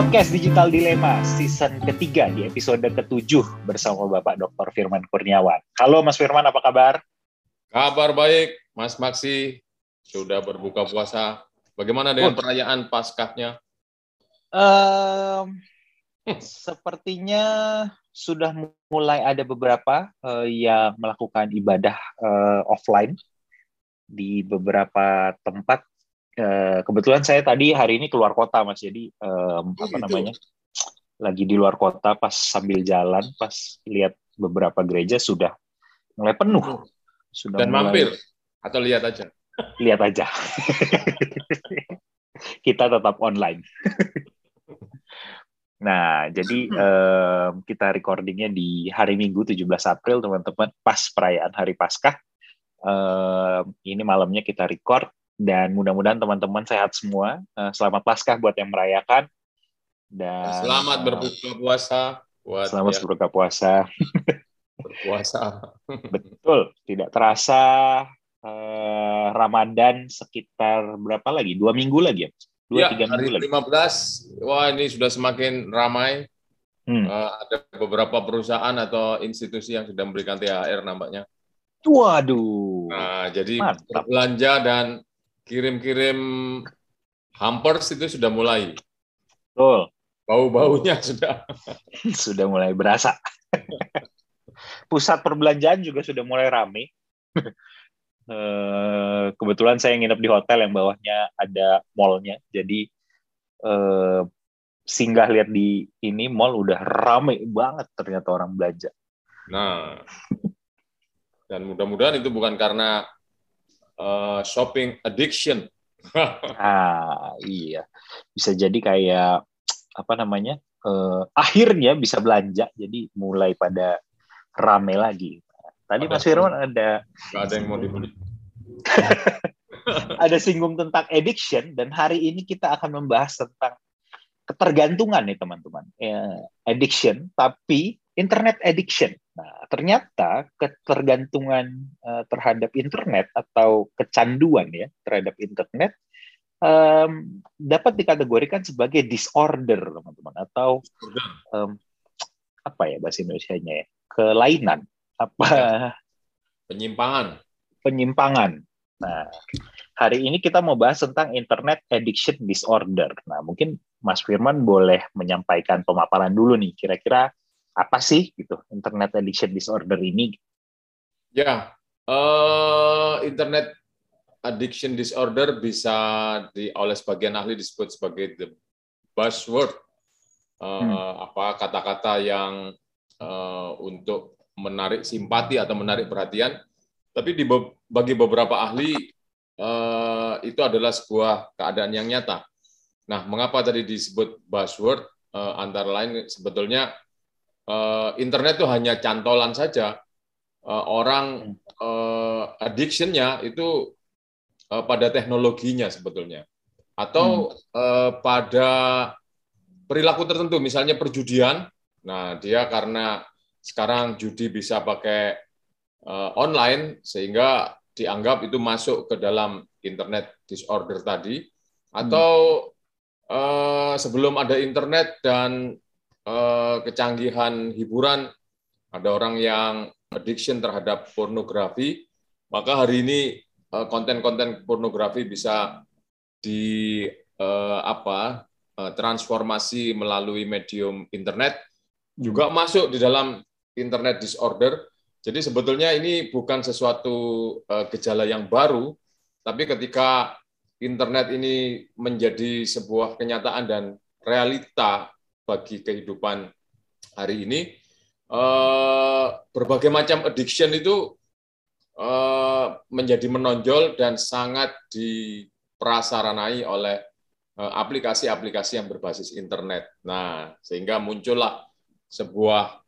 Podcast Digital Dilema season ketiga di episode ketujuh bersama Bapak Dr. Firman Kurniawan. Halo Mas Firman, apa kabar? Kabar baik, Mas Maksi. Sudah berbuka puasa. Bagaimana dengan oh. perayaan Paskahnya? Um, sepertinya sudah mulai ada beberapa uh, yang melakukan ibadah uh, offline di beberapa tempat Eh, kebetulan saya tadi hari ini keluar kota mas. Jadi um, apa gitu. namanya lagi di luar kota pas sambil jalan pas lihat beberapa gereja sudah mulai penuh. Oh. sudah dan mulai... mampir. Atau lihat aja. Lihat aja. Kita tetap online. Nah jadi um, kita recordingnya di hari Minggu 17 April teman-teman pas perayaan hari Paskah. Um, ini malamnya kita record dan mudah-mudahan teman-teman sehat semua. Uh, selamat Paskah buat yang merayakan. Dan selamat uh, berbuka puasa buat Selamat ya. berbuka puasa. Berpuasa. Betul, tidak terasa uh, Ramadan sekitar berapa lagi? Dua minggu lagi ya? Dua ya, tiga minggu hari lagi. 15. Wah, ini sudah semakin ramai. Hmm. Uh, ada beberapa perusahaan atau institusi yang sudah memberikan THR nampaknya. Waduh. Nah, jadi Mantap. belanja dan kirim-kirim hampers itu sudah mulai. Betul. Bau-baunya sudah sudah mulai berasa. Pusat perbelanjaan juga sudah mulai ramai. Eh, kebetulan saya nginep di hotel yang bawahnya ada mallnya, jadi eh, singgah lihat di ini mall udah ramai banget ternyata orang belanja. Nah, dan mudah-mudahan itu bukan karena uh, shopping addiction. ah iya, bisa jadi kayak apa namanya? Uh, akhirnya bisa belanja, jadi mulai pada rame lagi. Tadi ada Mas Firman ada. Gak ada yang mau dibeli. ada singgung tentang addiction dan hari ini kita akan membahas tentang ketergantungan nih teman-teman. Ya, addiction, tapi internet addiction. Nah, ternyata ketergantungan uh, terhadap internet atau kecanduan ya terhadap internet um, dapat dikategorikan sebagai disorder, teman-teman, atau um, apa ya bahasa Indonesia-nya ya? Kelainan, apa? Penyimpangan. Penyimpangan. Nah, hari ini kita mau bahas tentang internet addiction disorder. Nah, mungkin Mas Firman boleh menyampaikan pemaparan dulu nih, kira-kira apa sih gitu internet addiction disorder ini? Ya, uh, internet addiction disorder bisa di oleh sebagian ahli disebut sebagai the buzzword uh, hmm. apa kata-kata yang uh, untuk menarik simpati atau menarik perhatian, tapi di bagi beberapa ahli uh, itu adalah sebuah keadaan yang nyata. Nah, mengapa tadi disebut buzzword? Uh, antara lain sebetulnya uh, internet itu hanya cantolan saja. Uh, orang uh, addictionnya itu uh, pada teknologinya sebetulnya, atau hmm. uh, pada perilaku tertentu, misalnya perjudian. Nah, dia karena sekarang judi bisa pakai uh, online sehingga dianggap itu masuk ke dalam internet disorder tadi, atau hmm. uh, sebelum ada internet dan Eh, kecanggihan hiburan, ada orang yang addiction terhadap pornografi, maka hari ini eh, konten-konten pornografi bisa di eh, apa transformasi melalui medium internet. Juga masuk di dalam internet disorder. Jadi sebetulnya ini bukan sesuatu gejala yang baru, tapi ketika internet ini menjadi sebuah kenyataan dan realita bagi kehidupan hari ini. Uh, berbagai macam addiction itu uh, menjadi menonjol dan sangat diprasaranai oleh eh, aplikasi-aplikasi yang berbasis internet. Nah, sehingga muncullah sebuah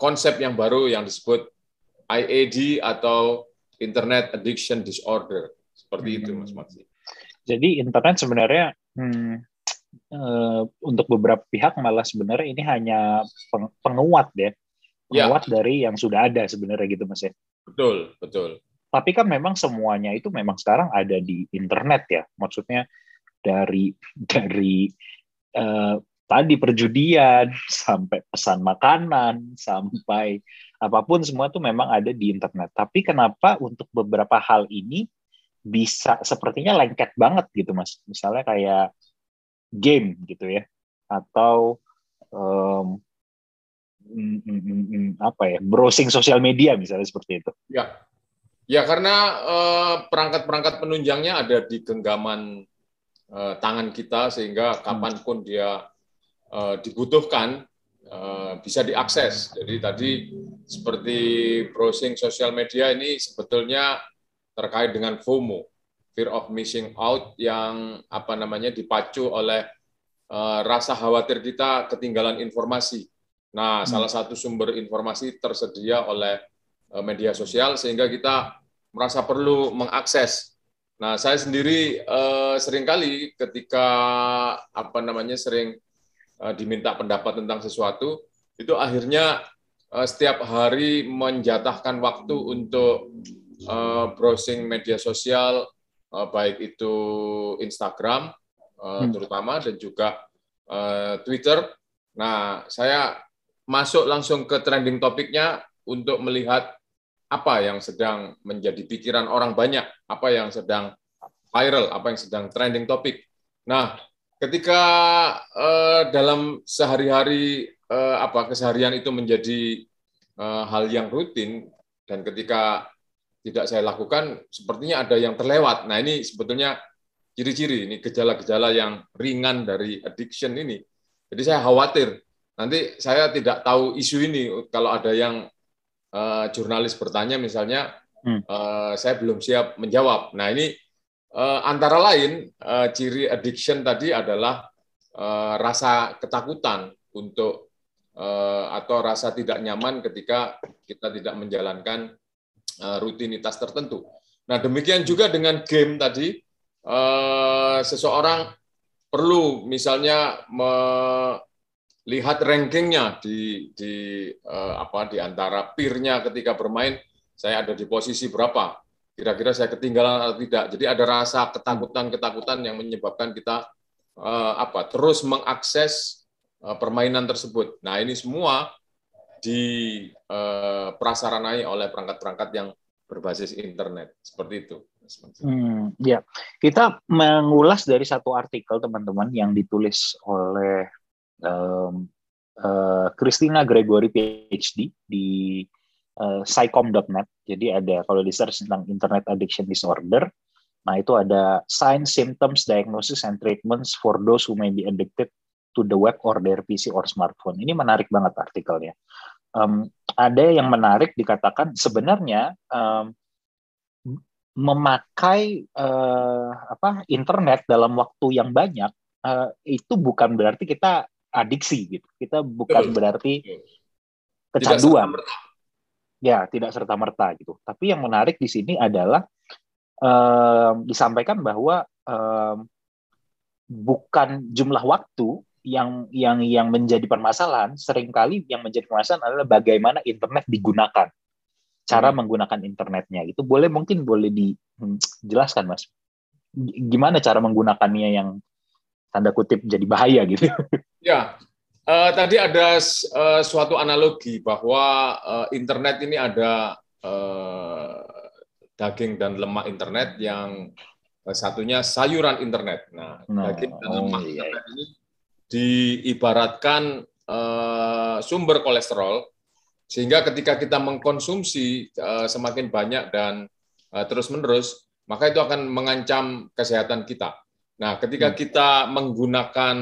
konsep yang baru yang disebut IAD atau Internet Addiction Disorder. Seperti hmm. itu, Mas Maksi. Jadi internet sebenarnya hmm, uh, untuk beberapa pihak malah sebenarnya ini hanya peng penguat ya, penguat ya. dari yang sudah ada sebenarnya gitu mas ya. Betul, betul. Tapi kan memang semuanya itu memang sekarang ada di internet ya, maksudnya dari dari uh, tadi perjudian, sampai pesan makanan, sampai apa pun semua tuh memang ada di internet. Tapi kenapa untuk beberapa hal ini bisa sepertinya lengket banget gitu mas? Misalnya kayak game gitu ya, atau um, apa ya browsing sosial media misalnya seperti itu. Ya, ya karena uh, perangkat-perangkat penunjangnya ada di genggaman uh, tangan kita sehingga hmm. kapan pun dia uh, dibutuhkan uh, bisa diakses. Jadi tadi seperti browsing sosial media ini sebetulnya terkait dengan FOMO, fear of missing out yang apa namanya dipacu oleh uh, rasa khawatir kita ketinggalan informasi. Nah, hmm. salah satu sumber informasi tersedia oleh uh, media sosial sehingga kita merasa perlu mengakses. Nah, saya sendiri uh, sering kali ketika apa namanya sering Eh, diminta pendapat tentang sesuatu, itu akhirnya eh, setiap hari menjatahkan waktu untuk eh, browsing media sosial, baik itu Instagram hmm. terutama dan juga Twitter. Nah, saya masuk langsung ke trending topiknya untuk melihat apa yang sedang menjadi pikiran orang banyak, apa yang sedang viral, apa yang sedang trending topik. Nah, ketika uh, dalam sehari-hari uh, apa keseharian itu menjadi uh, hal yang rutin dan ketika tidak saya lakukan sepertinya ada yang terlewat. Nah, ini sebetulnya ciri-ciri ini gejala-gejala yang ringan dari addiction ini. Jadi saya khawatir nanti saya tidak tahu isu ini kalau ada yang uh, jurnalis bertanya misalnya hmm. uh, saya belum siap menjawab. Nah, ini Uh, antara lain uh, ciri addiction tadi adalah uh, rasa ketakutan untuk atau rasa tidak nyaman ketika kita tidak menjalankan rutinitas tertentu. Nah demikian juga dengan game tadi, uh, seseorang perlu misalnya melihat rankingnya di di uh, apa di antara peernya ketika bermain, saya ada di posisi berapa kira-kira saya ketinggalan atau tidak. Jadi ada rasa ketakutan-ketakutan yang menyebabkan kita apa terus mengakses permainan tersebut. Nah ini semua di uh, prasaranai oleh perangkat-perangkat yang berbasis internet seperti itu. Hmm, ya, kita mengulas dari satu artikel teman-teman yang ditulis oleh um, uh, Christina Gregory PhD di uh, psychom.net. Jadi ada kalau di search tentang internet addiction disorder, nah itu ada signs, symptoms, diagnosis, and treatments for those who may be addicted to the web or their PC or smartphone. Ini menarik banget artikelnya. Um, ada yang menarik dikatakan sebenarnya um, memakai uh, apa internet dalam waktu yang banyak uh, itu bukan berarti kita adiksi gitu. Kita bukan berarti kecanduan ya tidak serta merta gitu. Tapi yang menarik di sini adalah um, disampaikan bahwa um, bukan jumlah waktu yang yang yang menjadi permasalahan. Seringkali yang menjadi permasalahan adalah bagaimana internet digunakan, cara hmm. menggunakan internetnya. Itu boleh mungkin boleh dijelaskan, hmm, mas. Gimana cara menggunakannya yang tanda kutip jadi bahaya gitu? Ya, Uh, tadi ada uh, suatu analogi bahwa uh, internet ini ada uh, daging dan lemak internet yang satunya sayuran internet. Nah, nah daging dan oh, lemak iya. internet ini diibaratkan uh, sumber kolesterol sehingga ketika kita mengkonsumsi uh, semakin banyak dan uh, terus-menerus, maka itu akan mengancam kesehatan kita. Nah, ketika hmm. kita menggunakan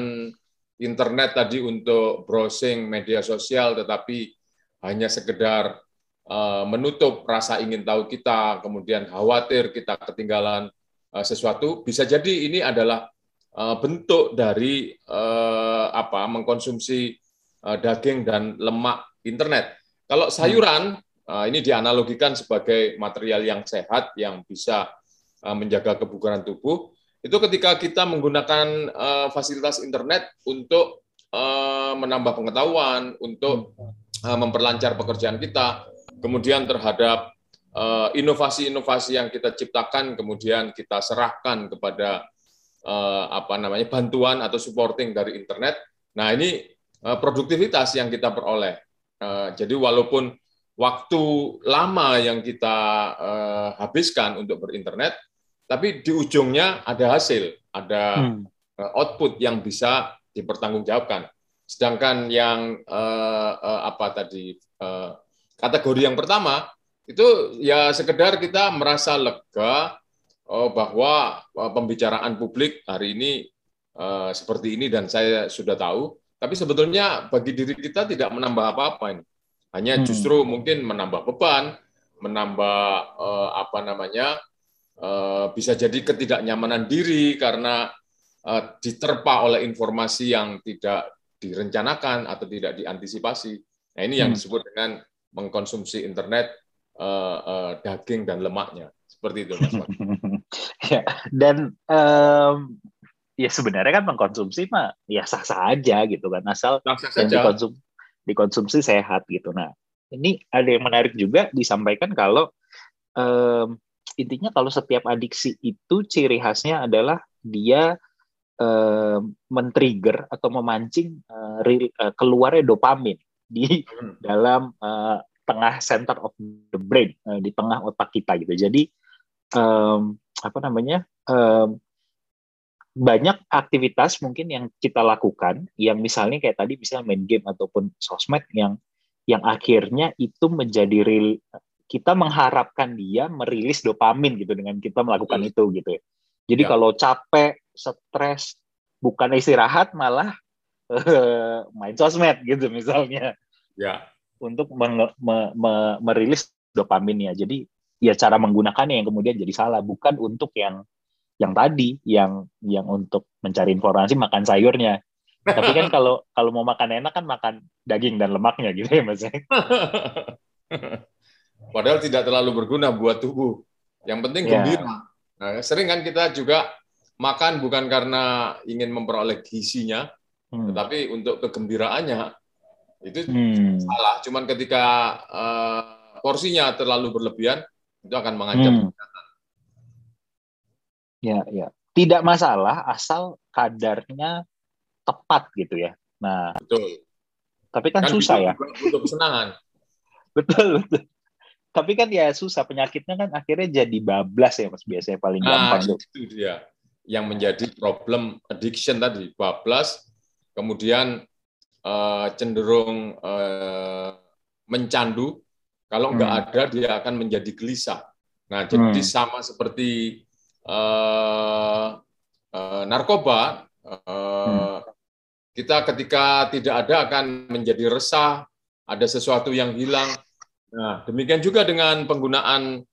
internet tadi untuk browsing media sosial, tetapi hanya sekedar uh, menutup rasa ingin tahu kita, kemudian khawatir kita ketinggalan uh, sesuatu, bisa jadi ini adalah bentuk dari uh, apa mengkonsumsi uh, daging dan lemak internet. Kalau sayuran uh, ini dianalogikan sebagai material yang sehat yang bisa uh, menjaga kebugaran tubuh itu ketika kita menggunakan uh, fasilitas internet untuk uh, menambah pengetahuan, untuk uh, memperlancar pekerjaan kita, kemudian terhadap inovasi-inovasi yang kita ciptakan, kemudian kita serahkan kepada uh, apa namanya bantuan atau supporting dari internet. Nah ini uh, produktivitas yang kita peroleh. Uh, jadi walaupun waktu lama yang kita uh, habiskan untuk berinternet, tapi di ujungnya ada hasil, ada hmm. output yang bisa dipertanggungjawabkan. Sedangkan yang uh, uh, apa tadi uh, kategori yang pertama itu ya sekedar kita merasa lega bahwa uh, pembicaraan publik hari ini uh, seperti ini dan saya sudah tahu. Tapi sebetulnya bagi diri kita tidak menambah apa-apa ini. Hanya hmm. justru mungkin menambah beban, menambah uh, apa namanya bisa jadi ketidaknyamanan diri karena diterpa oleh informasi yang tidak direncanakan atau tidak diantisipasi. Nah ini yang hmm. disebut dengan mengkonsumsi internet daging dan lemaknya seperti itu mas. ya, dan um, ya sebenarnya kan mengkonsumsi mah ya sah sah aja gitu kan asal sah -sah yang dikonsum dikonsumsi sehat gitu. Nah ini ada yang menarik juga disampaikan kalau um, intinya kalau setiap adiksi itu ciri khasnya adalah dia uh, men-trigger atau memancing uh, uh, keluarnya dopamin di hmm. dalam uh, tengah center of the brain uh, di tengah otak kita gitu. Jadi um, apa namanya um, banyak aktivitas mungkin yang kita lakukan yang misalnya kayak tadi misalnya main game ataupun sosmed yang yang akhirnya itu menjadi real kita mengharapkan dia merilis dopamin gitu dengan kita melakukan hmm. itu gitu. Jadi ya. kalau capek stres, bukan istirahat malah uh, main sosmed gitu misalnya. Ya. Untuk me me me merilis dopaminnya. Jadi ya cara menggunakannya yang kemudian jadi salah, bukan untuk yang yang tadi yang yang untuk mencari informasi makan sayurnya. Tapi kan kalau kalau mau makan enak kan makan daging dan lemaknya gitu ya Mas. Padahal tidak terlalu berguna buat tubuh. Yang penting ya. gembira. Nah, sering kan kita juga makan bukan karena ingin memperoleh gizinya, hmm. tetapi untuk kegembiraannya itu hmm. salah. Cuman ketika uh, porsinya terlalu berlebihan itu akan mengancam hmm. Ya, ya. Tidak masalah asal kadarnya tepat gitu ya. Nah, betul. Tapi kan, kan susah ya. Untuk kesenangan. betul, betul tapi kan ya susah penyakitnya kan akhirnya jadi bablas ya mas biasanya paling nah, gampang itu dia yang menjadi problem addiction tadi bablas kemudian uh, cenderung uh, mencandu kalau nggak hmm. ada dia akan menjadi gelisah nah jadi hmm. sama seperti uh, uh, narkoba uh, hmm. kita ketika tidak ada akan menjadi resah ada sesuatu yang hilang nah demikian juga dengan penggunaan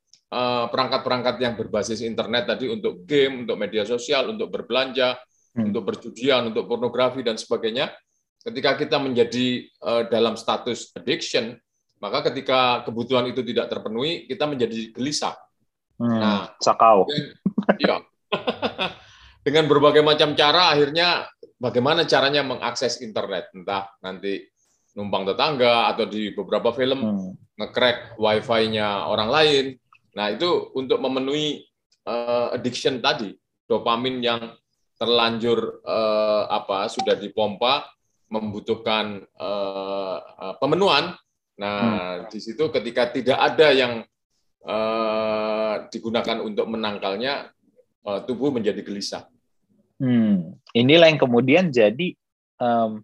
perangkat-perangkat yang berbasis internet tadi untuk game, untuk media sosial, untuk berbelanja, hmm. untuk perjudian, untuk pornografi dan sebagainya. Ketika kita menjadi uh, dalam status addiction, maka ketika kebutuhan itu tidak terpenuhi, kita menjadi gelisah. Hmm. Nah, sakau. Iya. dengan berbagai macam cara, akhirnya bagaimana caranya mengakses internet, entah nanti numpang tetangga atau di beberapa film hmm. nge-crack wifi-nya orang lain Nah, itu untuk memenuhi uh, addiction tadi, dopamin yang terlanjur uh, apa sudah dipompa membutuhkan uh, uh, pemenuhan. Nah, hmm. di situ ketika tidak ada yang uh, digunakan untuk menangkalnya, uh, tubuh menjadi gelisah. Hmm. Inilah yang kemudian jadi um,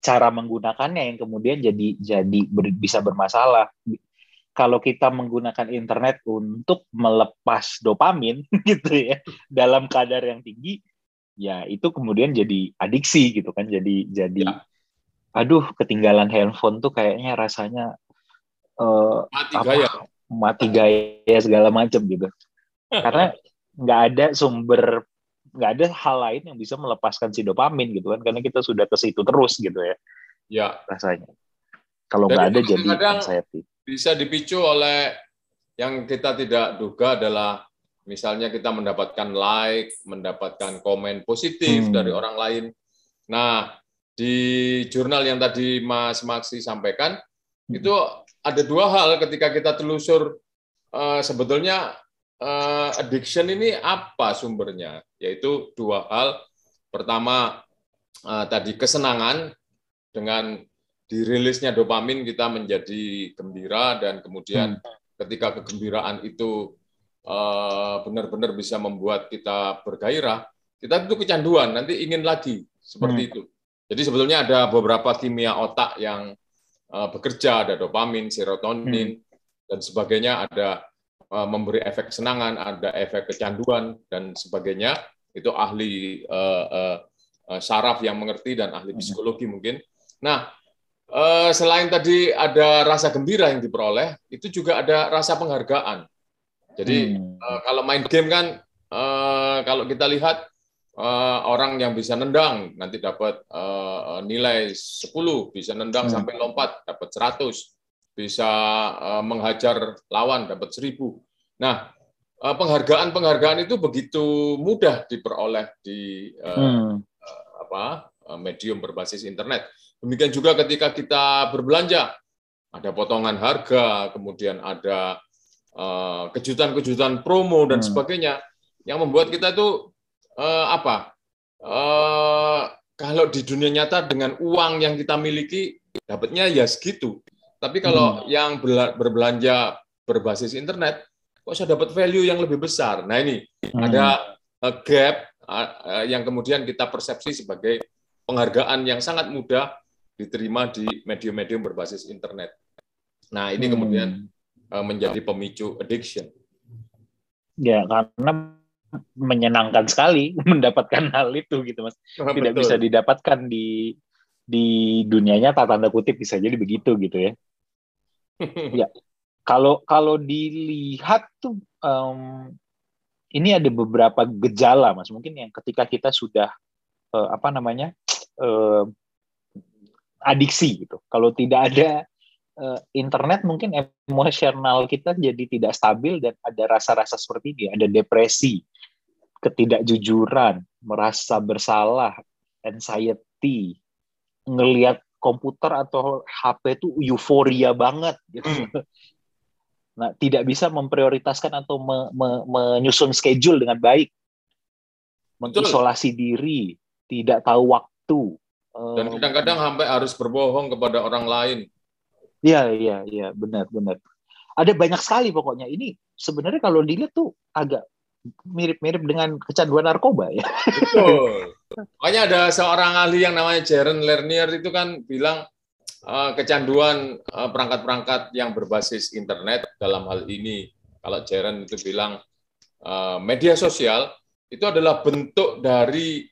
cara menggunakannya yang kemudian jadi jadi ber, bisa bermasalah kalau kita menggunakan internet untuk melepas dopamin gitu ya dalam kadar yang tinggi ya itu kemudian jadi adiksi gitu kan jadi jadi ya. Aduh ketinggalan handphone tuh kayaknya rasanya uh, mati apa, gaya. mati gaya segala macam gitu. Karena nggak ada sumber nggak ada hal lain yang bisa melepaskan si dopamin gitu kan karena kita sudah ke situ terus gitu ya. Ya. Rasanya. Kalau nggak ada jadi anxiety. bisa dipicu oleh yang kita tidak duga adalah misalnya kita mendapatkan like, mendapatkan komen positif hmm. dari orang lain. Nah, di jurnal yang tadi Mas Maksi sampaikan hmm. itu ada dua hal ketika kita telusur uh, sebetulnya uh, addiction ini apa sumbernya, yaitu dua hal. Pertama uh, tadi kesenangan dengan dirilisnya dopamin kita menjadi gembira dan kemudian hmm. ketika kegembiraan itu eh, benar-benar bisa membuat kita bergairah, kita itu kecanduan, nanti ingin lagi seperti hmm. itu. Jadi sebetulnya ada beberapa kimia otak yang uh, bekerja, ada dopamin, serotonin, hmm. dan sebagainya, ada uh, memberi efek kesenangan, ada efek kecanduan, dan sebagainya. Itu ahli uh, uh, saraf yang mengerti dan ahli hmm. psikologi mungkin. Nah, uh, selain tadi ada rasa gembira yang diperoleh, itu juga ada rasa penghargaan. Jadi hmm. uh, kalau main game kan, uh, kalau kita lihat uh, orang yang bisa nendang nanti dapat uh, nilai 10, bisa nendang hmm. sampai lompat dapat 100, bisa uh, menghajar lawan dapat 1000. Nah, penghargaan-penghargaan itu begitu mudah diperoleh di uh, hmm. uh, apa medium berbasis internet. Demikian juga ketika kita berbelanja, ada potongan harga, kemudian ada kejutan-kejutan promo dan hmm. sebagainya yang membuat kita itu uh, apa? Uh, kalau di dunia nyata dengan uang yang kita miliki dapatnya ya segitu. Tapi kalau hmm. yang berbelanja berbasis internet, kok saya dapat value yang lebih besar. Nah ini hmm. ada uh, gap yang kemudian kita persepsi sebagai penghargaan yang sangat mudah diterima di medium-medium berbasis internet. Nah ini hmm. kemudian uh, menjadi pemicu addiction. Ya karena menyenangkan sekali mendapatkan hal itu gitu mas. Oh, tidak betul. bisa didapatkan di di dunianya tanda kutip bisa jadi begitu gitu ya. Ya kalau kalau dilihat tuh um, ini ada beberapa gejala mas. Mungkin yang ketika kita sudah uh, apa namanya uh, adiksi gitu. Kalau tidak ada uh, internet mungkin emosional kita jadi tidak stabil dan ada rasa-rasa seperti ini. Ada depresi ketidakjujuran, merasa bersalah, anxiety, ngelihat komputer atau HP itu euforia banget gitu. Hmm. Nah, tidak bisa memprioritaskan atau me, me, menyusun schedule dengan baik. Mengisolasi diri, tidak tahu waktu. Dan kadang-kadang sampai harus berbohong kepada orang lain. Iya, iya, iya, benar, benar. Ada banyak sekali pokoknya. Ini sebenarnya kalau dilihat tuh agak mirip-mirip dengan kecanduan narkoba ya. Betul. Makanya ada seorang ahli yang namanya Jaren Lernier itu kan bilang uh, kecanduan uh, perangkat-perangkat yang berbasis internet dalam hal ini kalau Jaren itu bilang uh, media sosial itu adalah bentuk dari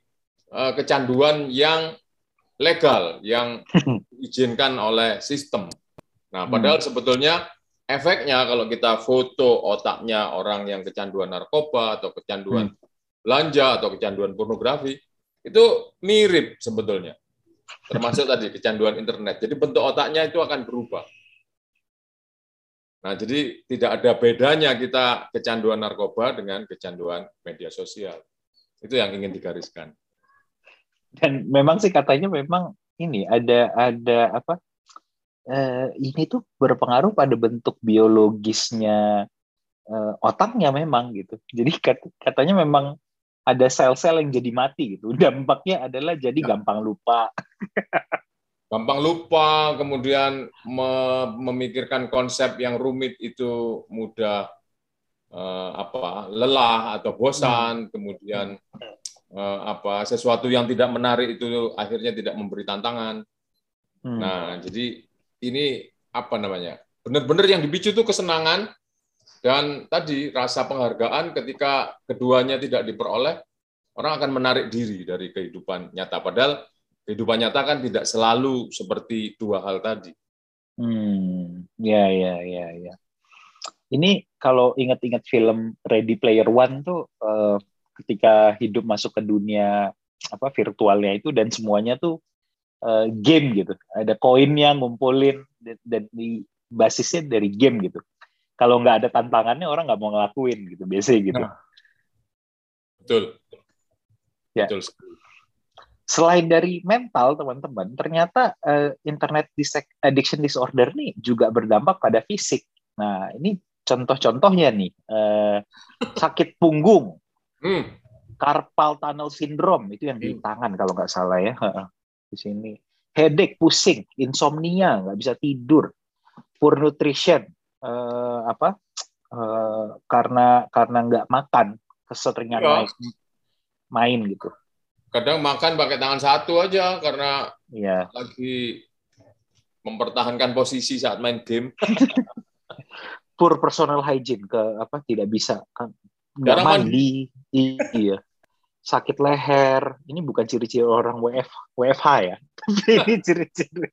uh, kecanduan yang legal yang diizinkan oleh sistem. Nah, padahal hmm. sebetulnya efeknya kalau kita foto otaknya orang yang kecanduan narkoba atau kecanduan hmm. belanja atau kecanduan pornografi itu mirip sebetulnya. Termasuk tadi kecanduan internet. Jadi bentuk otaknya itu akan berubah. Nah jadi tidak ada bedanya kita kecanduan narkoba dengan kecanduan media sosial. Itu yang ingin digariskan. Dan memang sih katanya memang ini ada ada apa uh, ini tuh berpengaruh pada bentuk biologisnya uh, otaknya memang gitu. Jadi kat, katanya memang ada sel-sel yang jadi mati gitu. Dampaknya adalah jadi ya. gampang lupa. gampang lupa, kemudian me memikirkan konsep yang rumit itu mudah uh, apa lelah atau bosan, hmm. kemudian apa sesuatu yang tidak menarik itu akhirnya tidak memberi tantangan. Hmm. Nah, jadi ini apa namanya benar-benar yang dipicu itu kesenangan dan tadi rasa penghargaan ketika keduanya tidak diperoleh orang akan menarik diri dari kehidupan nyata padahal kehidupan nyata kan tidak selalu seperti dua hal tadi. Hmm, ya ya ya ya. Ini kalau ingat-ingat film Ready Player One tuh uh, ketika hidup masuk ke dunia apa virtualnya itu dan semuanya tuh uh, game gitu. Ada koinnya ngumpulin dan di basisnya dari game gitu. Kalau nggak ada tantangannya orang nggak mau ngelakuin gitu biasanya gitu. Nah, betul. Ya. Betul. Selain dari mental teman-teman, ternyata uh, internet addiction disorder nih juga berdampak pada fisik. Nah ini contoh-contohnya nih uh, sakit punggung, hmm. carpal tunnel syndrome itu yang di hmm. tangan kalau nggak salah ya di sini. headache, pusing, insomnia, nggak bisa tidur, poor nutrition, uh, apa? Uh, karena karena nggak makan, keseringan ya. main, main gitu. Kadang makan pakai tangan satu aja karena ya. lagi mempertahankan posisi saat main game. Poor personal hygiene ke apa tidak bisa kan nggak mandi, iya sakit leher. Ini bukan ciri-ciri orang WF WFH ya, tapi ini ciri-ciri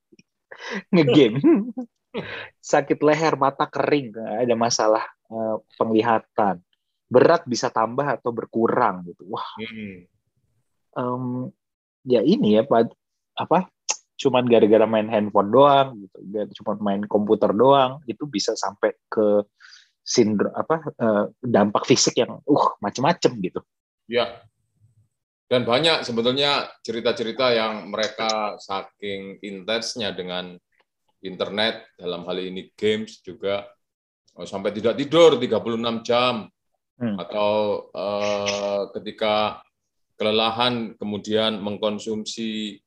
ngegame. sakit leher, mata kering, ada masalah uh, penglihatan. Berat bisa tambah atau berkurang gitu. Wah. Hmm. Um, ya ini ya Pak apa cuman gara-gara main handphone doang gitu, cuma main komputer doang itu bisa sampai ke sindrom apa uh, dampak fisik yang uh macem-macem gitu. Ya, dan banyak sebetulnya cerita-cerita yang mereka saking intensnya dengan internet, dalam hal ini games juga, oh, sampai tidak tidur 36 jam, hmm. atau uh, ketika kelelahan kemudian mengkonsumsi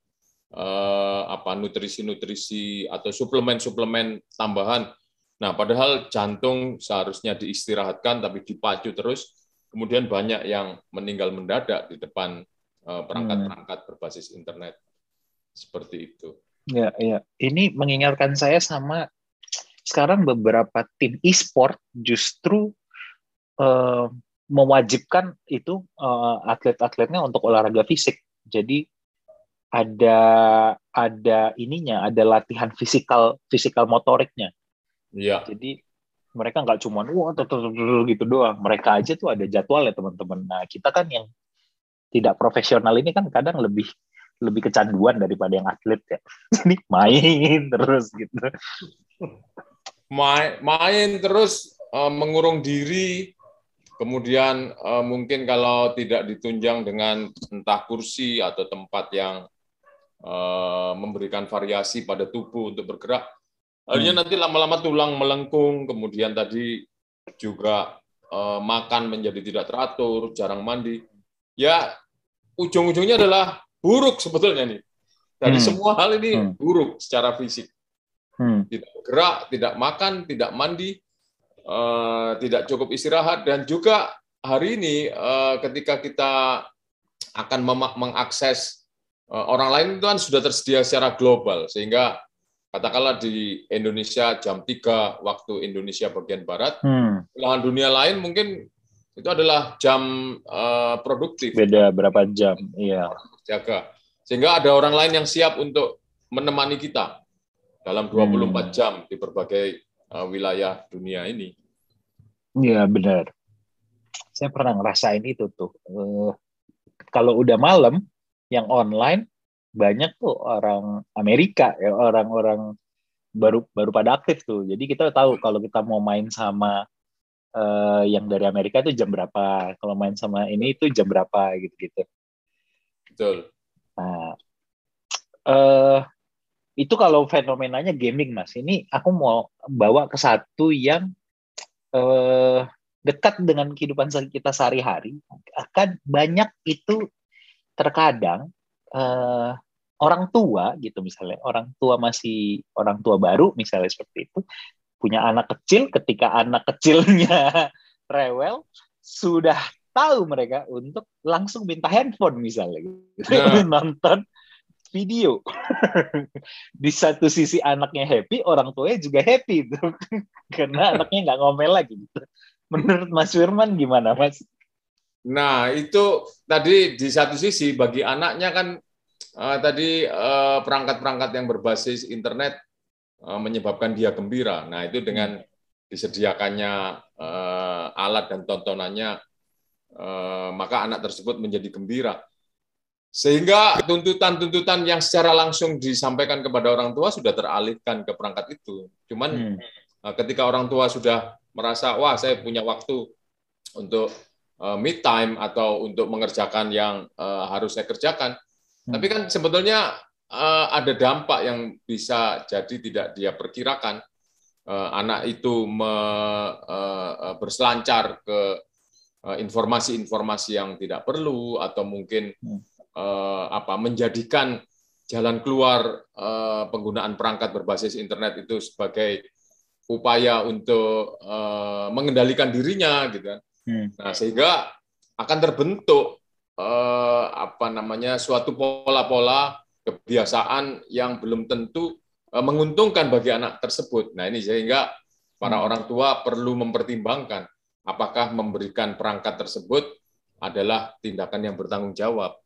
uh, apa nutrisi-nutrisi atau suplemen-suplemen tambahan. Nah, padahal jantung seharusnya diistirahatkan tapi dipacu terus kemudian banyak yang meninggal mendadak di depan eh, perangkat-perangkat berbasis internet seperti itu. Ya, ya. Ini mengingatkan saya sama sekarang beberapa tim e-sport justru uh, mewajibkan itu uh, atlet-atletnya untuk olahraga fisik. Jadi ada ada ininya, ada latihan fisikal fisikal motoriknya. Iya. Jadi mereka nggak cuma wah gitu doang mereka aja tuh ada jadwal ya teman-teman nah kita kan yang tidak profesional ini kan kadang lebih lebih kecanduan daripada yang atlet ya jadi main terus gitu main main terus uh, mengurung diri kemudian uh, mungkin kalau tidak ditunjang dengan entah kursi atau tempat yang uh, memberikan variasi pada tubuh untuk bergerak Akhirnya hmm. nanti lama-lama tulang melengkung, kemudian tadi juga uh, makan menjadi tidak teratur, jarang mandi. Ya, ujung-ujungnya adalah buruk sebetulnya nih. Dari hmm. semua hal ini hmm. buruk secara fisik. Hmm. Tidak gerak, tidak makan, tidak mandi, uh, tidak cukup istirahat, dan juga hari ini uh, ketika kita akan mengakses uh, orang lain itu kan sudah tersedia secara global, sehingga katakanlah di Indonesia jam 3 waktu Indonesia bagian barat, hmm. belahan dunia lain mungkin itu adalah jam uh, produktif. Beda berapa jam, iya. Jaga. Sehingga ada orang lain yang siap untuk menemani kita dalam 24 hmm. jam di berbagai uh, wilayah dunia ini. Iya, benar. Saya pernah ngerasain itu tuh. Uh, kalau udah malam, yang online banyak tuh orang Amerika ya orang-orang baru baru pada aktif tuh. Jadi kita tahu kalau kita mau main sama uh, yang dari Amerika itu jam berapa, kalau main sama ini itu jam berapa gitu-gitu. Betul. Nah, uh, itu kalau fenomenanya gaming mas. Ini aku mau bawa ke satu yang uh, dekat dengan kehidupan kita sehari-hari. Akan banyak itu terkadang uh, orang tua gitu misalnya orang tua masih orang tua baru misalnya seperti itu punya anak kecil ketika anak kecilnya rewel sudah tahu mereka untuk langsung minta handphone misalnya gitu. nah. nonton video di satu sisi anaknya happy orang tuanya juga happy gitu. karena anaknya nggak ngomel lagi gitu. menurut Mas Firman gimana Mas? Nah itu tadi di satu sisi bagi anaknya kan uh, tadi perangkat perangkat-perangkat yang berbasis internet uh, menyebabkan dia gembira. Nah, itu dengan disediakannya uh, alat dan tontonannya, uh, maka anak tersebut menjadi gembira. Sehingga tuntutan-tuntutan yang secara langsung disampaikan kepada orang tua sudah teralihkan ke perangkat itu. Cuman hmm. uh, ketika orang tua sudah merasa, wah saya punya waktu untuk uh, mid time atau untuk mengerjakan yang uh, harus saya kerjakan, Hmm. Tapi kan sebetulnya ada dampak yang bisa jadi tidak dia perkirakan. Uh, anak itu me, uh, berselancar ke informasi-informasi uh, yang tidak perlu atau mungkin uh, apa menjadikan jalan keluar uh, penggunaan perangkat berbasis internet itu sebagai upaya untuk uh, mengendalikan dirinya gitu kan. Hmm. Nah, sehingga akan terbentuk uh, apa namanya suatu pola-pola kebiasaan yang belum tentu uh, menguntungkan bagi anak tersebut. Nah, ini sehingga para hmm. orang tua perlu mempertimbangkan apakah memberikan perangkat tersebut adalah tindakan yang bertanggung jawab.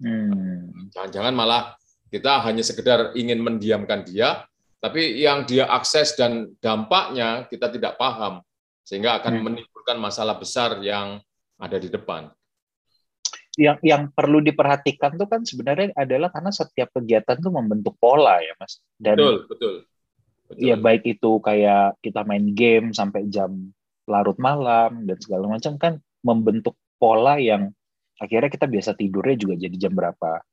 Hmm. Jangan-jangan hmm. malah kita hanya sekedar ingin mendiamkan dia, tapi yang dia akses dan dampaknya kita tidak paham, sehingga akan hmm. menimbulkan masalah besar yang ada di depan. Yang yang perlu diperhatikan tuh kan sebenarnya adalah karena setiap kegiatan tuh membentuk pola ya, Mas. Dan betul, betul. betul. Ya baik itu kayak kita main game sampai jam larut malam dan segala macam kan membentuk pola yang akhirnya kita biasa tidurnya juga jadi jam berapa.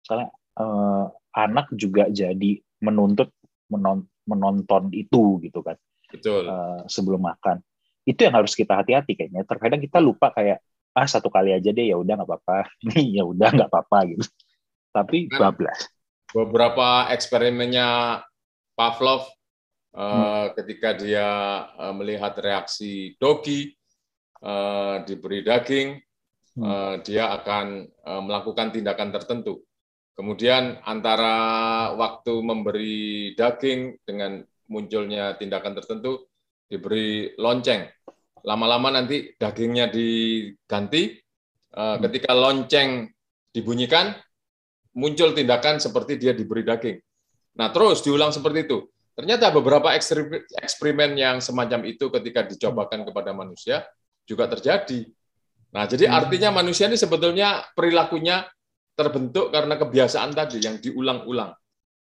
Soalnya eh, anak juga jadi menuntut menon menonton itu gitu kan Betul. Uh, sebelum makan itu yang harus kita hati-hati kayaknya terkadang kita lupa kayak ah satu kali aja deh ya udah nggak apa-apa ini ya udah nggak apa-apa gitu tapi kan bablas beberapa eksperimennya Pavlov uh, hmm. ketika dia uh, melihat reaksi dogi uh, diberi daging hmm. uh, dia akan uh, melakukan tindakan tertentu Kemudian antara waktu memberi daging dengan munculnya tindakan tertentu diberi lonceng. Lama-lama nanti dagingnya diganti. Eh, ketika lonceng dibunyikan, muncul tindakan seperti dia diberi daging. Nah, terus diulang seperti itu. Ternyata beberapa eksperimen yang semacam itu ketika dicobakan kepada manusia juga terjadi. Nah, jadi artinya manusia ini sebetulnya perilakunya terbentuk karena kebiasaan tadi yang diulang-ulang.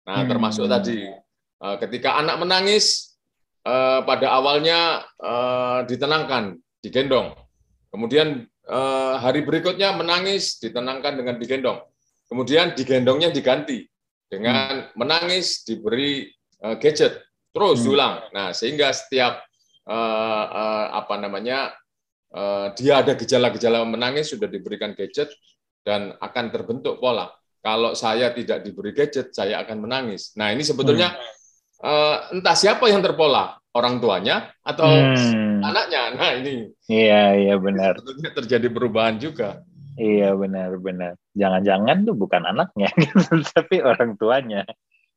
Nah, hmm. termasuk tadi eh, ketika anak menangis eh, pada awalnya eh, ditenangkan, digendong. Kemudian hari berikutnya menangis, ditenangkan dengan digendong. Kemudian digendongnya diganti dengan hmm. menangis diberi gadget. Terus hmm. diulang. Nah, sehingga setiap apa namanya dia ada gejala-gejala menangis sudah diberikan gadget, dan akan terbentuk pola. Kalau saya tidak diberi gadget, saya akan menangis. Nah, ini sebetulnya hmm. Uh, entah siapa yang terpola, orang tuanya atau hmm. anaknya. Nah, ini. Iya, iya benar. Sebetulnya terjadi perubahan juga. Iya, benar, benar. Jangan-jangan tuh bukan anaknya, tapi orang tuanya.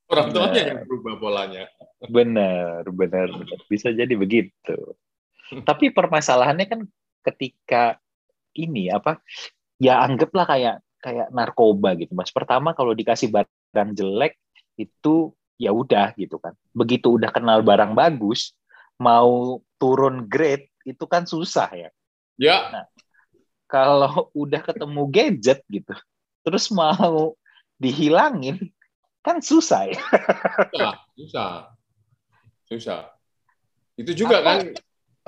Orang tuanya benar. yang berubah polanya. Benar, benar, benar. Bisa jadi begitu. tapi permasalahannya kan ketika ini apa ya anggaplah kayak kayak narkoba gitu mas pertama kalau dikasih barang jelek itu ya udah gitu kan. Begitu udah kenal barang bagus mau turun grade itu kan susah ya. Ya. Nah, kalau udah ketemu gadget gitu terus mau dihilangin kan susah ya. Susah susah. Susah. Itu juga Apa? kan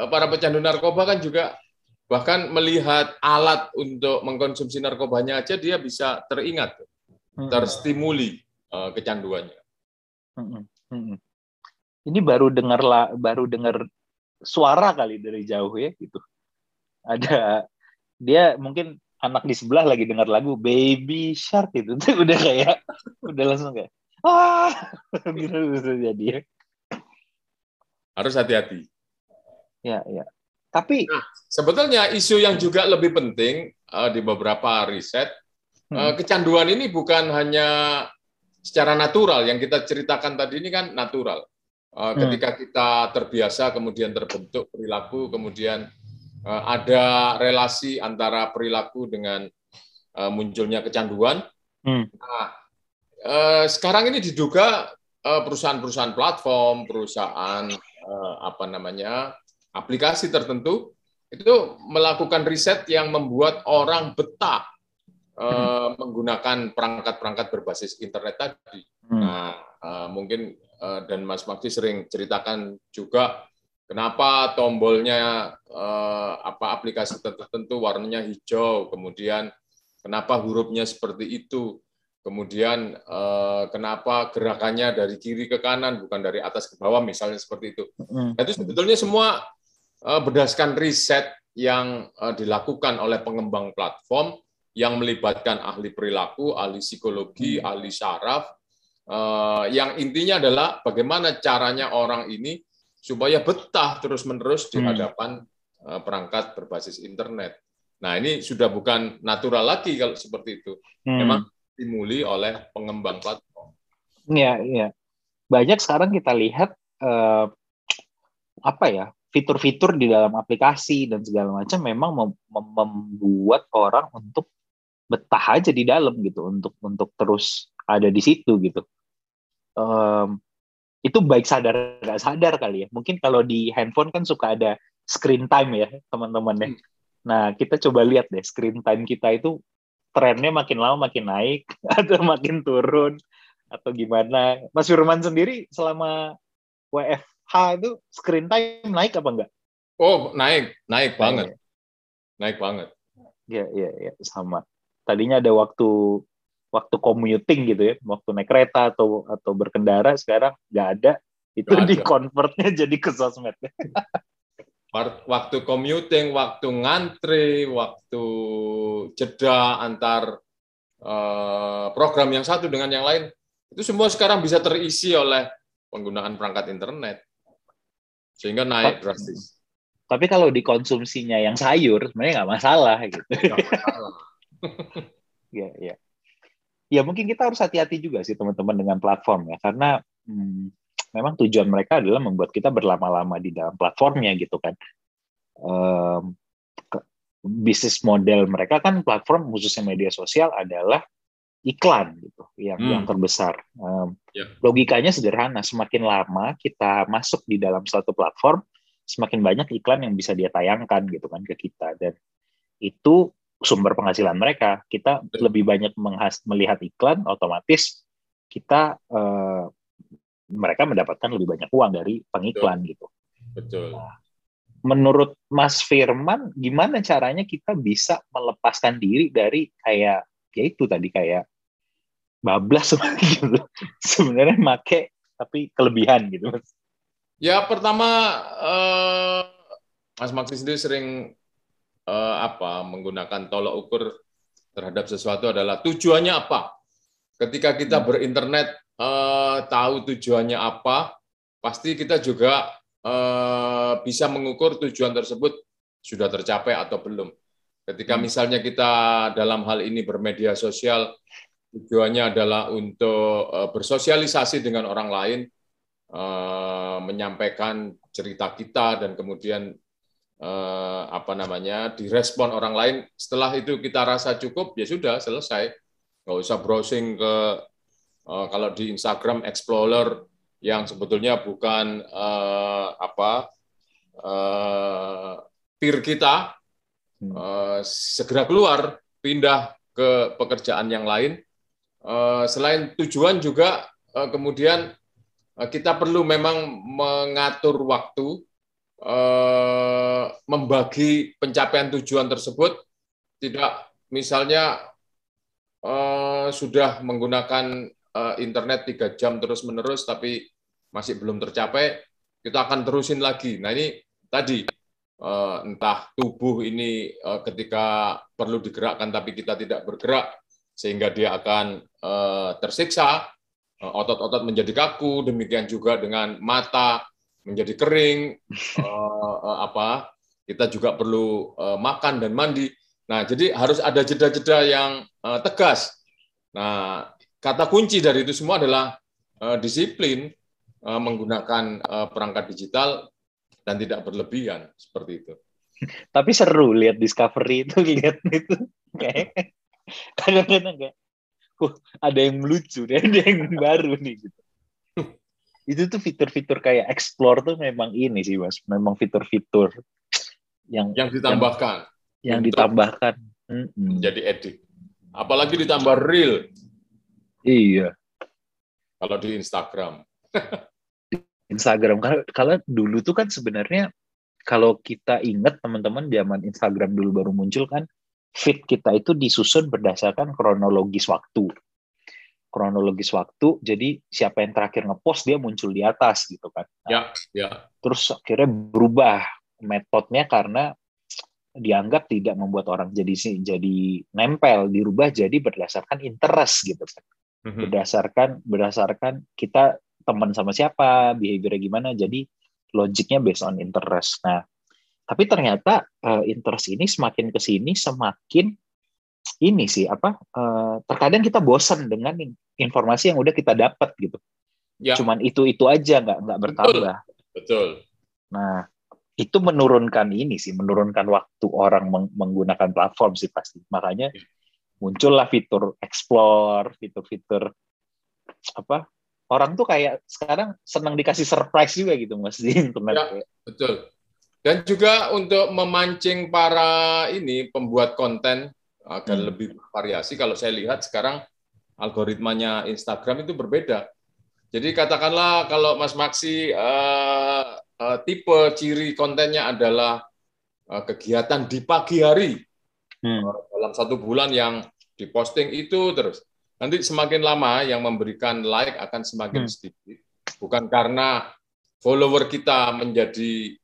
para pecandu narkoba kan juga bahkan melihat alat untuk mengkonsumsi narkobanya aja dia bisa teringat, terstimuli kecanduannya. Ini baru dengar baru dengar suara kali dari jauh ya gitu. Ada dia mungkin anak di sebelah lagi dengar lagu Baby Shark itu tuh udah kayak udah langsung kayak ah gitu jadi ya. Harus hati-hati. Ya, ya. Tapi nah, sebetulnya isu yang juga lebih penting uh, di beberapa riset, hmm. uh, kecanduan ini bukan hanya secara natural yang kita ceritakan tadi ini kan natural. Uh, ketika kita terbiasa kemudian terbentuk perilaku, kemudian uh, ada relasi antara perilaku dengan uh, munculnya kecanduan. Hmm. Nah, uh, sekarang ini diduga perusahaan-perusahaan platform, perusahaan uh, apa namanya aplikasi tertentu itu melakukan riset yang membuat orang betah uh, menggunakan perangkat-perangkat berbasis internet tadi. Hmm. Nah, uh, mungkin uh, dan Mas Makti sering ceritakan juga kenapa tombolnya uh, apa aplikasi tertentu warnanya hijau, kemudian kenapa hurufnya seperti itu, kemudian kenapa gerakannya dari kiri ke kanan bukan dari atas ke bawah misalnya seperti itu. Hmm. Nah, itu sebetulnya semua Eh, berdasarkan riset yang eh, dilakukan oleh pengembang platform yang melibatkan ahli perilaku, ahli psikologi, hmm. ahli saraf, uh, yang intinya adalah bagaimana caranya orang ini supaya betah terus-menerus di hmm. hadapan uh, perangkat berbasis internet. Nah, ini sudah bukan natural lagi kalau seperti itu. Hmm. Memang dimuli oleh pengembang platform. Iya, iya. Banyak sekarang kita lihat uh, apa ya fitur-fitur di dalam aplikasi dan segala macam memang mem membuat orang untuk betah aja di dalam gitu untuk untuk terus ada di situ gitu. Um, itu baik sadar nggak sadar kali ya. Mungkin kalau di handphone kan suka ada screen time ya teman-teman ya. Hmm. nah kita coba lihat deh screen time kita itu trennya makin lama makin naik atau makin turun atau gimana. Mas Firman sendiri selama WFH itu screen time naik apa enggak? Oh naik. Naik banget. naik banget. Iya iya iya sama tadinya ada waktu waktu commuting gitu ya, waktu naik kereta atau atau berkendara sekarang nggak ada, itu di convertnya jadi ke sosmed. waktu commuting, waktu ngantri, waktu jeda antar uh, program yang satu dengan yang lain, itu semua sekarang bisa terisi oleh penggunaan perangkat internet, sehingga naik drastis. Tapi kalau dikonsumsinya yang sayur, sebenarnya nggak masalah gitu. Gak masalah. Ya, ya. Ya mungkin kita harus hati-hati juga sih teman-teman dengan platform ya, karena hmm, memang tujuan mereka adalah membuat kita berlama-lama di dalam platformnya gitu kan. Um, bisnis model mereka kan platform khususnya media sosial adalah iklan gitu yang hmm. yang terbesar. Um, yeah. Logikanya sederhana, semakin lama kita masuk di dalam suatu platform, semakin banyak iklan yang bisa dia tayangkan gitu kan ke kita dan itu sumber penghasilan mereka. Kita lebih banyak melihat iklan, otomatis kita uh, mereka mendapatkan lebih banyak uang dari pengiklan Betul. gitu. Betul. Nah, menurut Mas Firman, gimana caranya kita bisa melepaskan diri dari kayak ya itu tadi kayak bablas gitu. Sebenarnya make tapi kelebihan gitu, Mas. Ya pertama uh, Mas Maksi sendiri sering uh, apa menggunakan tolok ukur terhadap sesuatu adalah tujuannya apa. Ketika kita hmm. berinternet uh, tahu tujuannya apa, pasti kita juga uh, bisa mengukur tujuan tersebut sudah tercapai atau belum. Ketika hmm. misalnya kita dalam hal ini bermedia sosial, tujuannya adalah untuk uh, bersosialisasi dengan orang lain, uh, menyampaikan cerita kita dan kemudian eh, apa namanya direspon orang lain. Setelah itu kita rasa cukup ya sudah selesai. Nggak usah browsing ke eh, kalau di Instagram Explorer yang sebetulnya bukan eh, apa eh, peer kita hmm. eh, segera keluar pindah ke pekerjaan yang lain. Eh, selain tujuan juga eh, kemudian eh, kita perlu memang mengatur waktu Eh, membagi pencapaian tujuan tersebut tidak misalnya eh, sudah menggunakan eh, internet tiga jam terus menerus tapi masih belum tercapai kita akan terusin lagi. Nah ini tadi entah tubuh ini ketika perlu digerakkan tapi kita tidak bergerak sehingga dia akan tersiksa otot-otot menjadi kaku demikian juga dengan mata menjadi kering, uh, uh, apa kita juga perlu uh, makan dan mandi. Nah, jadi harus ada jeda-jeda yang uh, tegas. Nah, kata kunci dari itu semua adalah uh, disiplin uh, menggunakan uh, perangkat digital dan tidak berlebihan seperti itu. Tapi seru lihat Discovery itu lihat itu kayak kadang-kadang kayak, ada yang lucu, ada yang baru nih gitu itu tuh fitur-fitur kayak explore tuh memang ini sih mas. Memang fitur-fitur yang yang ditambahkan. yang, yang ditambahkan. Menjadi edit. Apalagi ditambah real iya. Kalau di Instagram. Instagram. Kalau kalau dulu tuh kan sebenarnya kalau kita ingat teman-teman zaman Instagram dulu baru muncul kan feed kita itu disusun berdasarkan kronologis waktu kronologis waktu jadi siapa yang terakhir ngepost dia muncul di atas gitu kan nah, ya ya terus akhirnya berubah metodenya karena dianggap tidak membuat orang jadi jadi nempel, dirubah jadi berdasarkan interest gitu kan. Mm-hmm. Berdasarkan berdasarkan kita teman sama siapa, behavior gimana, jadi logiknya based on interest. Nah, tapi ternyata uh, interest ini semakin ke sini semakin ini sih apa uh, terkadang kita bosan dengan informasi yang udah kita dapat gitu. Ya. Cuman itu itu aja nggak nggak bertambah. Betul. Nah itu menurunkan ini sih menurunkan waktu orang meng menggunakan platform sih pasti. Makanya ya. muncullah fitur explore, fitur-fitur apa orang tuh kayak sekarang senang dikasih surprise juga gitu mas di internet. Ya, betul. Dan juga untuk memancing para ini pembuat konten agar hmm. lebih variasi. Kalau saya lihat sekarang algoritmanya Instagram itu berbeda. Jadi katakanlah kalau Mas Maksi uh, uh, tipe ciri kontennya adalah uh, kegiatan di pagi hari hmm. uh, dalam satu bulan yang diposting itu terus. Nanti semakin lama yang memberikan like akan semakin hmm. sedikit. Bukan karena follower kita menjadi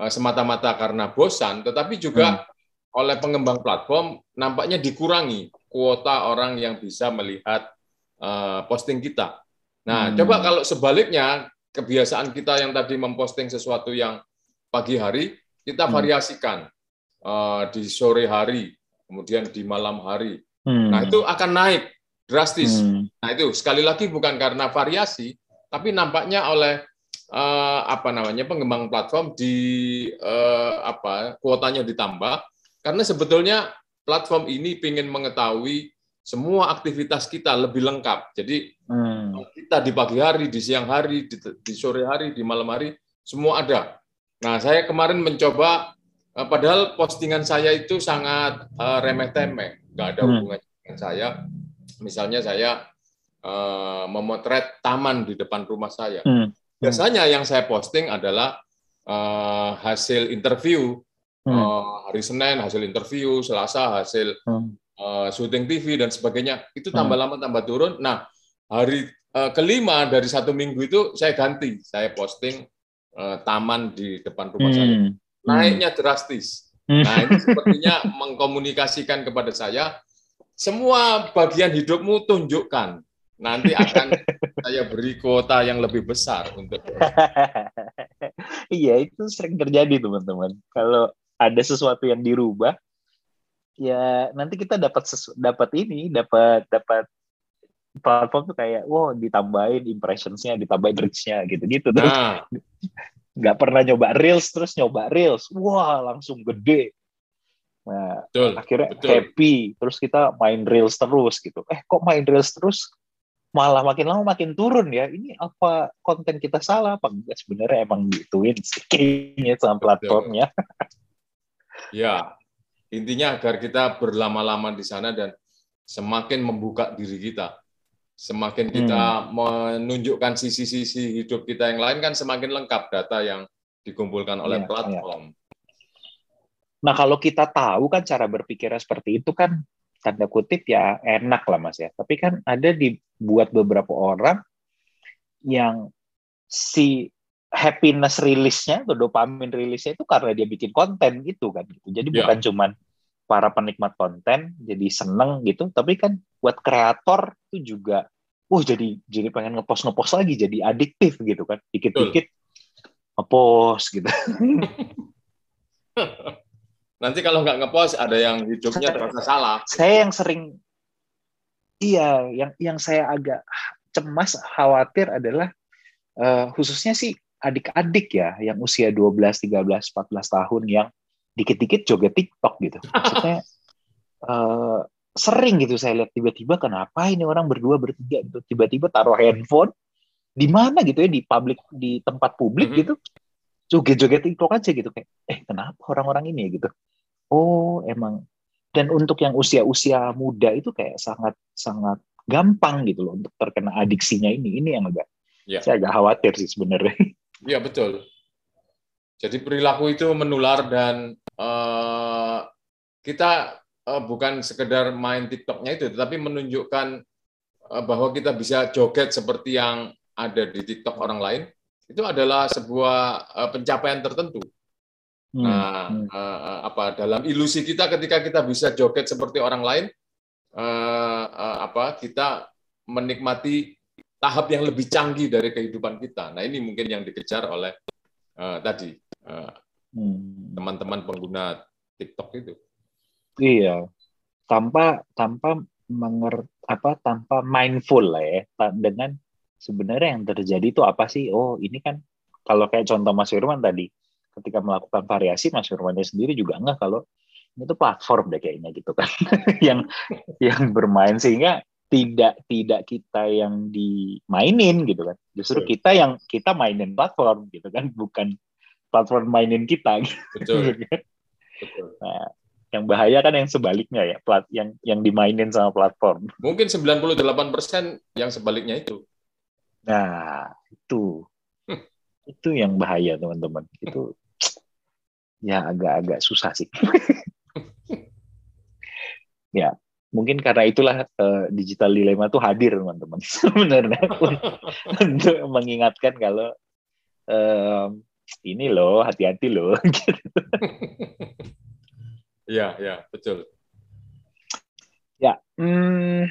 Eh, semata-mata karena bosan, tetapi juga hmm. Oleh pengembang platform nampaknya dikurangi kuota orang yang bisa melihat uh, posting kita. Nah, hmm. coba kalau sebaliknya kebiasaan kita yang tadi memposting sesuatu yang pagi hari, kita hmm. variasikan uh, di sore hari, kemudian di malam hari. Hmm. Nah, itu akan naik drastis. Hmm. Nah, itu sekali lagi bukan karena variasi, tapi nampaknya oleh uh, apa namanya pengembang platform di uh, apa kuotanya ditambah karena sebetulnya platform ini ingin mengetahui semua aktivitas kita lebih lengkap. Jadi hmm. kita di pagi hari, di siang hari, di, di sore hari, di malam hari semua ada. Nah saya kemarin mencoba uh, padahal postingan saya itu sangat uh, remeh-temeh, nggak ada hmm. hubungannya dengan saya. Misalnya saya uh, memotret taman di depan rumah saya. Hmm. Biasanya yang saya posting adalah uh, hasil interview hmm. uh, hari Senin hasil interview, Selasa hasil hmm. uh, syuting TV dan sebagainya. Itu tambah hmm. lama tambah turun. Nah hari uh, kelima dari satu minggu itu saya ganti, saya posting uh, taman di depan rumah hmm. saya. Naiknya drastis. Hmm. Nah ini sepertinya mengkomunikasikan kepada saya semua bagian hidupmu tunjukkan nanti akan saya beri kuota yang lebih besar untuk iya itu sering terjadi teman-teman kalau ada sesuatu yang dirubah ya nanti kita dapat dapat ini dapat dapat platform tuh kayak wow ditambahin impressionsnya ditambahin reachnya gitu gitu terus nah. nggak pernah nyoba reels terus nyoba reels wah langsung gede nah betul, akhirnya betul. happy terus kita main reels terus gitu eh kok main reels terus malah makin lama makin turun ya. Ini apa konten kita salah apa enggak sebenarnya emang gituin sih kayaknya sama platformnya. ya, intinya agar kita berlama-lama di sana dan semakin membuka diri kita. Semakin kita hmm. menunjukkan sisi-sisi hidup kita yang lain kan semakin lengkap data yang dikumpulkan oleh ya, platform. Ya. Nah, kalau kita tahu kan cara berpikirnya seperti itu kan tanda kutip ya enak lah mas ya. Tapi kan ada dibuat beberapa orang yang si happiness rilisnya atau dopamin rilisnya itu karena dia bikin konten gitu kan gitu. Jadi yeah. bukan cuman para penikmat konten jadi seneng gitu, tapi kan buat kreator itu juga, uh jadi jadi pengen ngepost ngepost lagi, jadi adiktif gitu kan, dikit-dikit ngepost gitu. Nanti kalau nggak ngepost ada yang hidupnya terasa salah. Saya yang sering iya, yang yang saya agak cemas khawatir adalah uh, khususnya sih adik-adik ya yang usia 12, 13, 14 tahun yang dikit-dikit joget TikTok gitu. Maksudnya uh, sering gitu saya lihat tiba-tiba kenapa ini orang berdua bertiga gitu. Tiba-tiba taruh handphone di mana gitu ya di publik di tempat publik mm -hmm. gitu. Joget-joget TikTok aja gitu kayak eh kenapa orang-orang ini ya? gitu. Oh emang. Dan untuk yang usia-usia muda itu kayak sangat sangat gampang gitu loh untuk terkena adiksinya ini. Ini yang agak ya. saya agak khawatir sih sebenarnya iya betul jadi perilaku itu menular dan uh, kita uh, bukan sekedar main TikToknya itu, tetapi menunjukkan uh, bahwa kita bisa joget seperti yang ada di TikTok orang lain. Itu adalah sebuah uh, pencapaian tertentu. Hmm. Nah. Uh, apa dalam ilusi kita ketika kita bisa joget seperti orang lain, uh, uh, apa kita menikmati tahap yang lebih canggih dari kehidupan kita. Nah, ini mungkin yang dikejar oleh uh, tadi teman-teman uh, hmm. pengguna TikTok itu. Iya, tanpa tanpa menger apa tanpa mindful lah ya dengan sebenarnya yang terjadi itu apa sih? Oh, ini kan kalau kayak contoh Mas Firman tadi, ketika melakukan variasi Mas Firmannya sendiri juga enggak kalau itu platform deh kayaknya gitu kan yang yang bermain sehingga tidak tidak kita yang dimainin gitu kan justru Betul. kita yang kita mainin platform gitu kan bukan platform mainin kita gitu. Betul. Kan. Betul. Nah, yang bahaya kan yang sebaliknya ya plat yang yang dimainin sama platform mungkin 98% yang sebaliknya itu nah itu itu yang bahaya teman-teman itu ya agak-agak susah sih ya mungkin karena itulah uh, digital dilema itu hadir teman-teman. Sebenarnya untuk mengingatkan kalau uh, ini loh hati-hati loh gitu. ya ya betul. Ya hmm,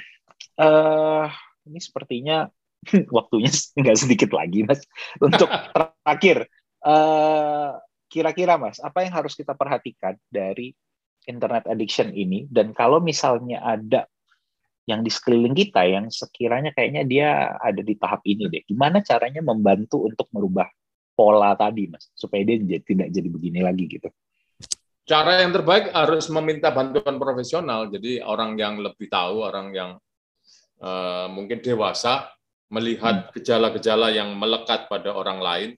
uh, ini sepertinya waktunya nggak sedikit lagi mas untuk terakhir. Uh, kira-kira Mas, apa yang harus kita perhatikan dari internet addiction ini? Dan kalau misalnya ada yang di sekeliling kita yang sekiranya kayaknya dia ada di tahap ini deh, gimana caranya membantu untuk merubah pola tadi, Mas, supaya dia jadi, tidak jadi begini lagi gitu? Cara yang terbaik harus meminta bantuan profesional. Jadi orang yang lebih tahu, orang yang uh, mungkin dewasa melihat hmm. gejala-gejala yang melekat pada orang lain.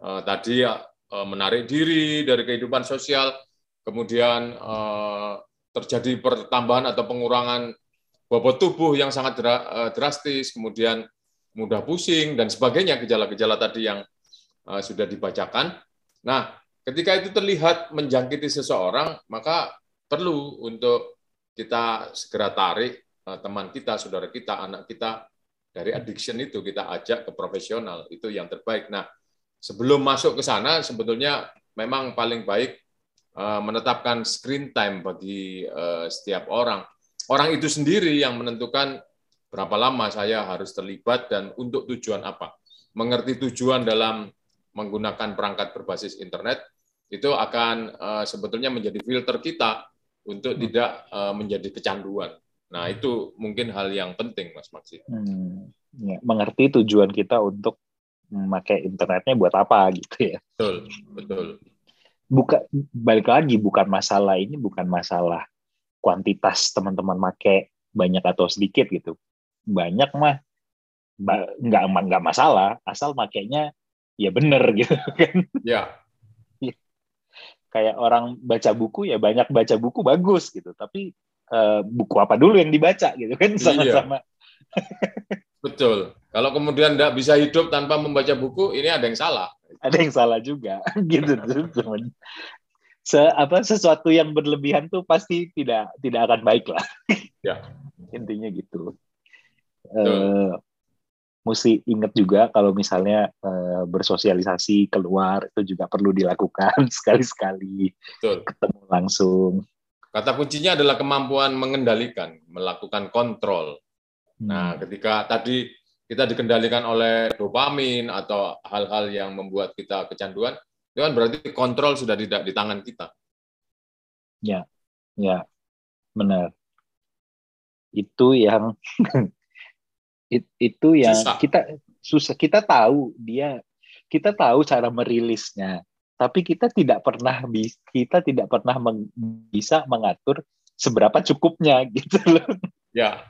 Uh, tadi ya Eh, menarik diri dari kehidupan sosial, kemudian eh, terjadi pertambahan atau pengurangan bobot tubuh yang sangat eh, drastis, kemudian mudah pusing dan sebagainya gejala-gejala tadi yang sudah dibacakan. Nah, ketika itu terlihat menjangkiti seseorang, maka perlu untuk kita segera tarik teman kita, saudara kita, anak kita dari addiction itu kita ajak ke profesional itu yang terbaik. Nah, sebelum masuk ke sana sebetulnya memang paling baik menetapkan screen time bagi uh, setiap orang. Orang itu sendiri yang menentukan berapa lama saya harus terlibat dan untuk tujuan apa. Mengerti tujuan dalam menggunakan perangkat berbasis internet itu akan uh, sebetulnya menjadi filter kita untuk hmm. tidak menjadi kecanduan. Nah, itu mungkin hal yang penting, Mas Maksi. Hmm. Ya, mengerti tujuan kita untuk memakai internetnya buat apa gitu ya. Betul, betul. Buka balik lagi bukan masalah ini bukan masalah kuantitas teman-teman make banyak atau sedikit gitu. Banyak mah nggak nggak masalah asal makainya ya bener gitu kan. Ya. Kayak orang baca buku ya banyak baca buku bagus gitu, tapi uh, buku apa dulu yang dibaca gitu kan iya. sama-sama. Iya. Betul. Kalau kemudian tidak bisa hidup tanpa membaca buku, ini ada yang salah. Ada yang salah juga, gitu teman. Se apa sesuatu yang berlebihan tuh pasti tidak tidak akan baik lah. Ya. Intinya gitu. Uh, mesti ingat juga kalau misalnya uh, bersosialisasi keluar itu juga perlu dilakukan sekali-sekali. Ketemu langsung. Kata kuncinya adalah kemampuan mengendalikan, melakukan kontrol Nah, hmm. ketika tadi kita dikendalikan oleh dopamin atau hal-hal yang membuat kita kecanduan, itu kan berarti kontrol sudah tidak di tangan kita. Ya, ya, benar. Itu yang itu yang susah. kita susah kita tahu dia kita tahu cara merilisnya tapi kita tidak pernah kita tidak pernah bisa mengatur seberapa cukupnya gitu loh. Ya,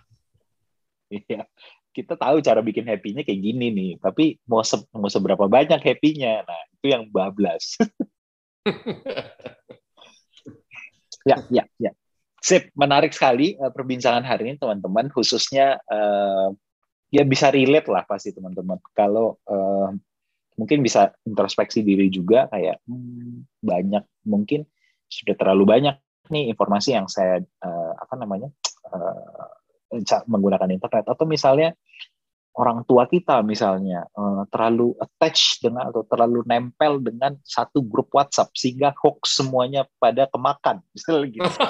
Iya. Kita tahu cara bikin happy-nya kayak gini nih, tapi mau se mau seberapa banyak happy-nya. Nah, itu yang bablas. ya, ya, ya. Sip, menarik sekali uh, perbincangan hari ini teman-teman, khususnya uh, ya bisa relate lah pasti teman-teman. Kalau uh, mungkin bisa introspeksi diri juga kayak hmm, banyak mungkin sudah terlalu banyak nih informasi yang saya uh, apa namanya uh, menggunakan internet atau misalnya orang tua kita misalnya uh, terlalu attach dengan atau terlalu nempel dengan satu grup WhatsApp sehingga hoax semuanya pada kemakan misalnya gitu.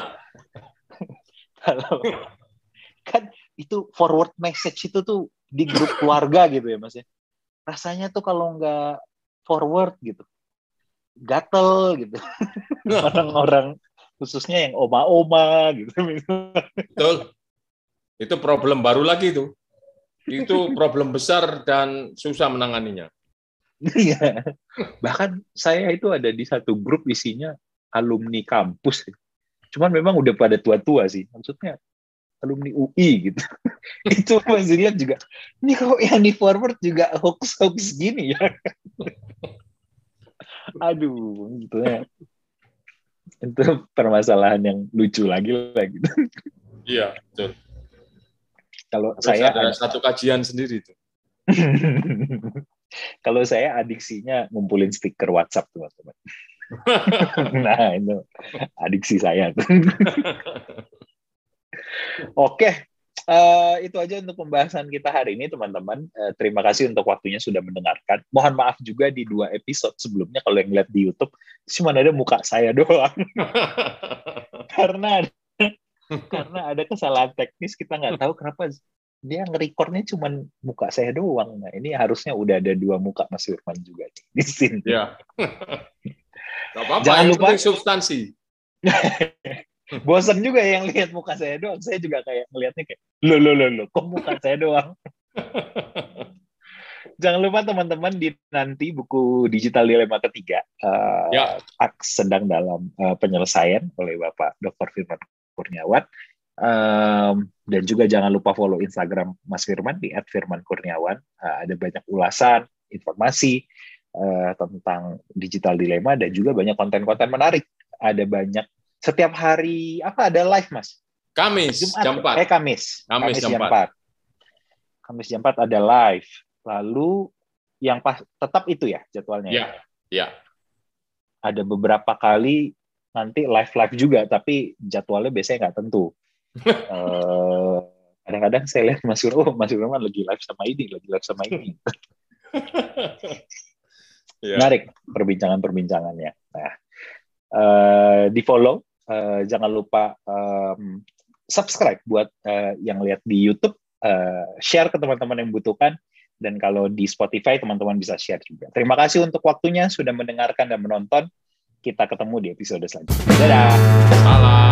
Kalau kan itu forward message itu tuh di grup keluarga gitu ya mas ya. Rasanya tuh kalau nggak forward gitu, gatel gitu. Orang-orang khususnya yang oma-oma gitu. Betul. Itu problem baru lagi tuh itu problem besar dan susah menanganinya. Iya. Bahkan saya itu ada di satu grup isinya alumni kampus. Cuman memang udah pada tua-tua sih. Maksudnya alumni UI gitu. itu masih lihat juga. Ini kok yang di forward juga hoax-hoax gini ya. Aduh, gitu ya. Itu permasalahan yang lucu lagi lah gitu. Iya, betul. Kalau Terus saya ada satu kajian sendiri itu. Kalau saya adiksinya ngumpulin stiker WhatsApp tuh, teman. nah, itu adiksi saya tuh. Oke, uh, itu aja untuk pembahasan kita hari ini, teman-teman. Uh, terima kasih untuk waktunya sudah mendengarkan. Mohon maaf juga di dua episode sebelumnya kalau yang lihat di YouTube cuma ada muka saya doang. Karena karena ada kesalahan teknis kita nggak tahu kenapa dia ngerekornya cuma muka saya doang. Nah ini harusnya udah ada dua muka Mas Firman juga nih, di sini. Ya. Gak apa-apa, Jangan lupa substansi. Bosan juga yang lihat muka saya doang. Saya juga kayak ngelihatnya kayak, lo lo lo lo, kok muka saya doang. Jangan lupa teman-teman di nanti buku digital dilema ketiga uh, ya. sedang dalam uh, penyelesaian oleh Bapak Dr. Firman Kurniawan. Um, dan juga jangan lupa follow Instagram Mas Firman di @firmankurniawan. Uh, ada banyak ulasan, informasi uh, tentang digital dilema dan juga banyak konten-konten menarik. Ada banyak setiap hari apa ada live Mas? Kamis Jumat, jam 4. Eh Kamis. Kamis, Kamis jam, jam 4. 4. Kamis jam 4 ada live. Lalu yang pas tetap itu ya jadwalnya. Iya. Ya. Ada beberapa kali nanti live live juga tapi jadwalnya biasanya nggak tentu. Uh, kadang-kadang saya lihat Mas Yuro Mas Yuro lagi live sama ini lagi live sama ini. Yeah. menarik perbincangan-perbincangannya. Nah uh, di follow uh, jangan lupa um, subscribe buat uh, yang lihat di YouTube uh, share ke teman-teman yang membutuhkan dan kalau di Spotify teman-teman bisa share juga. Terima kasih untuk waktunya sudah mendengarkan dan menonton kita ketemu di episode selanjutnya. Dadah. Salam.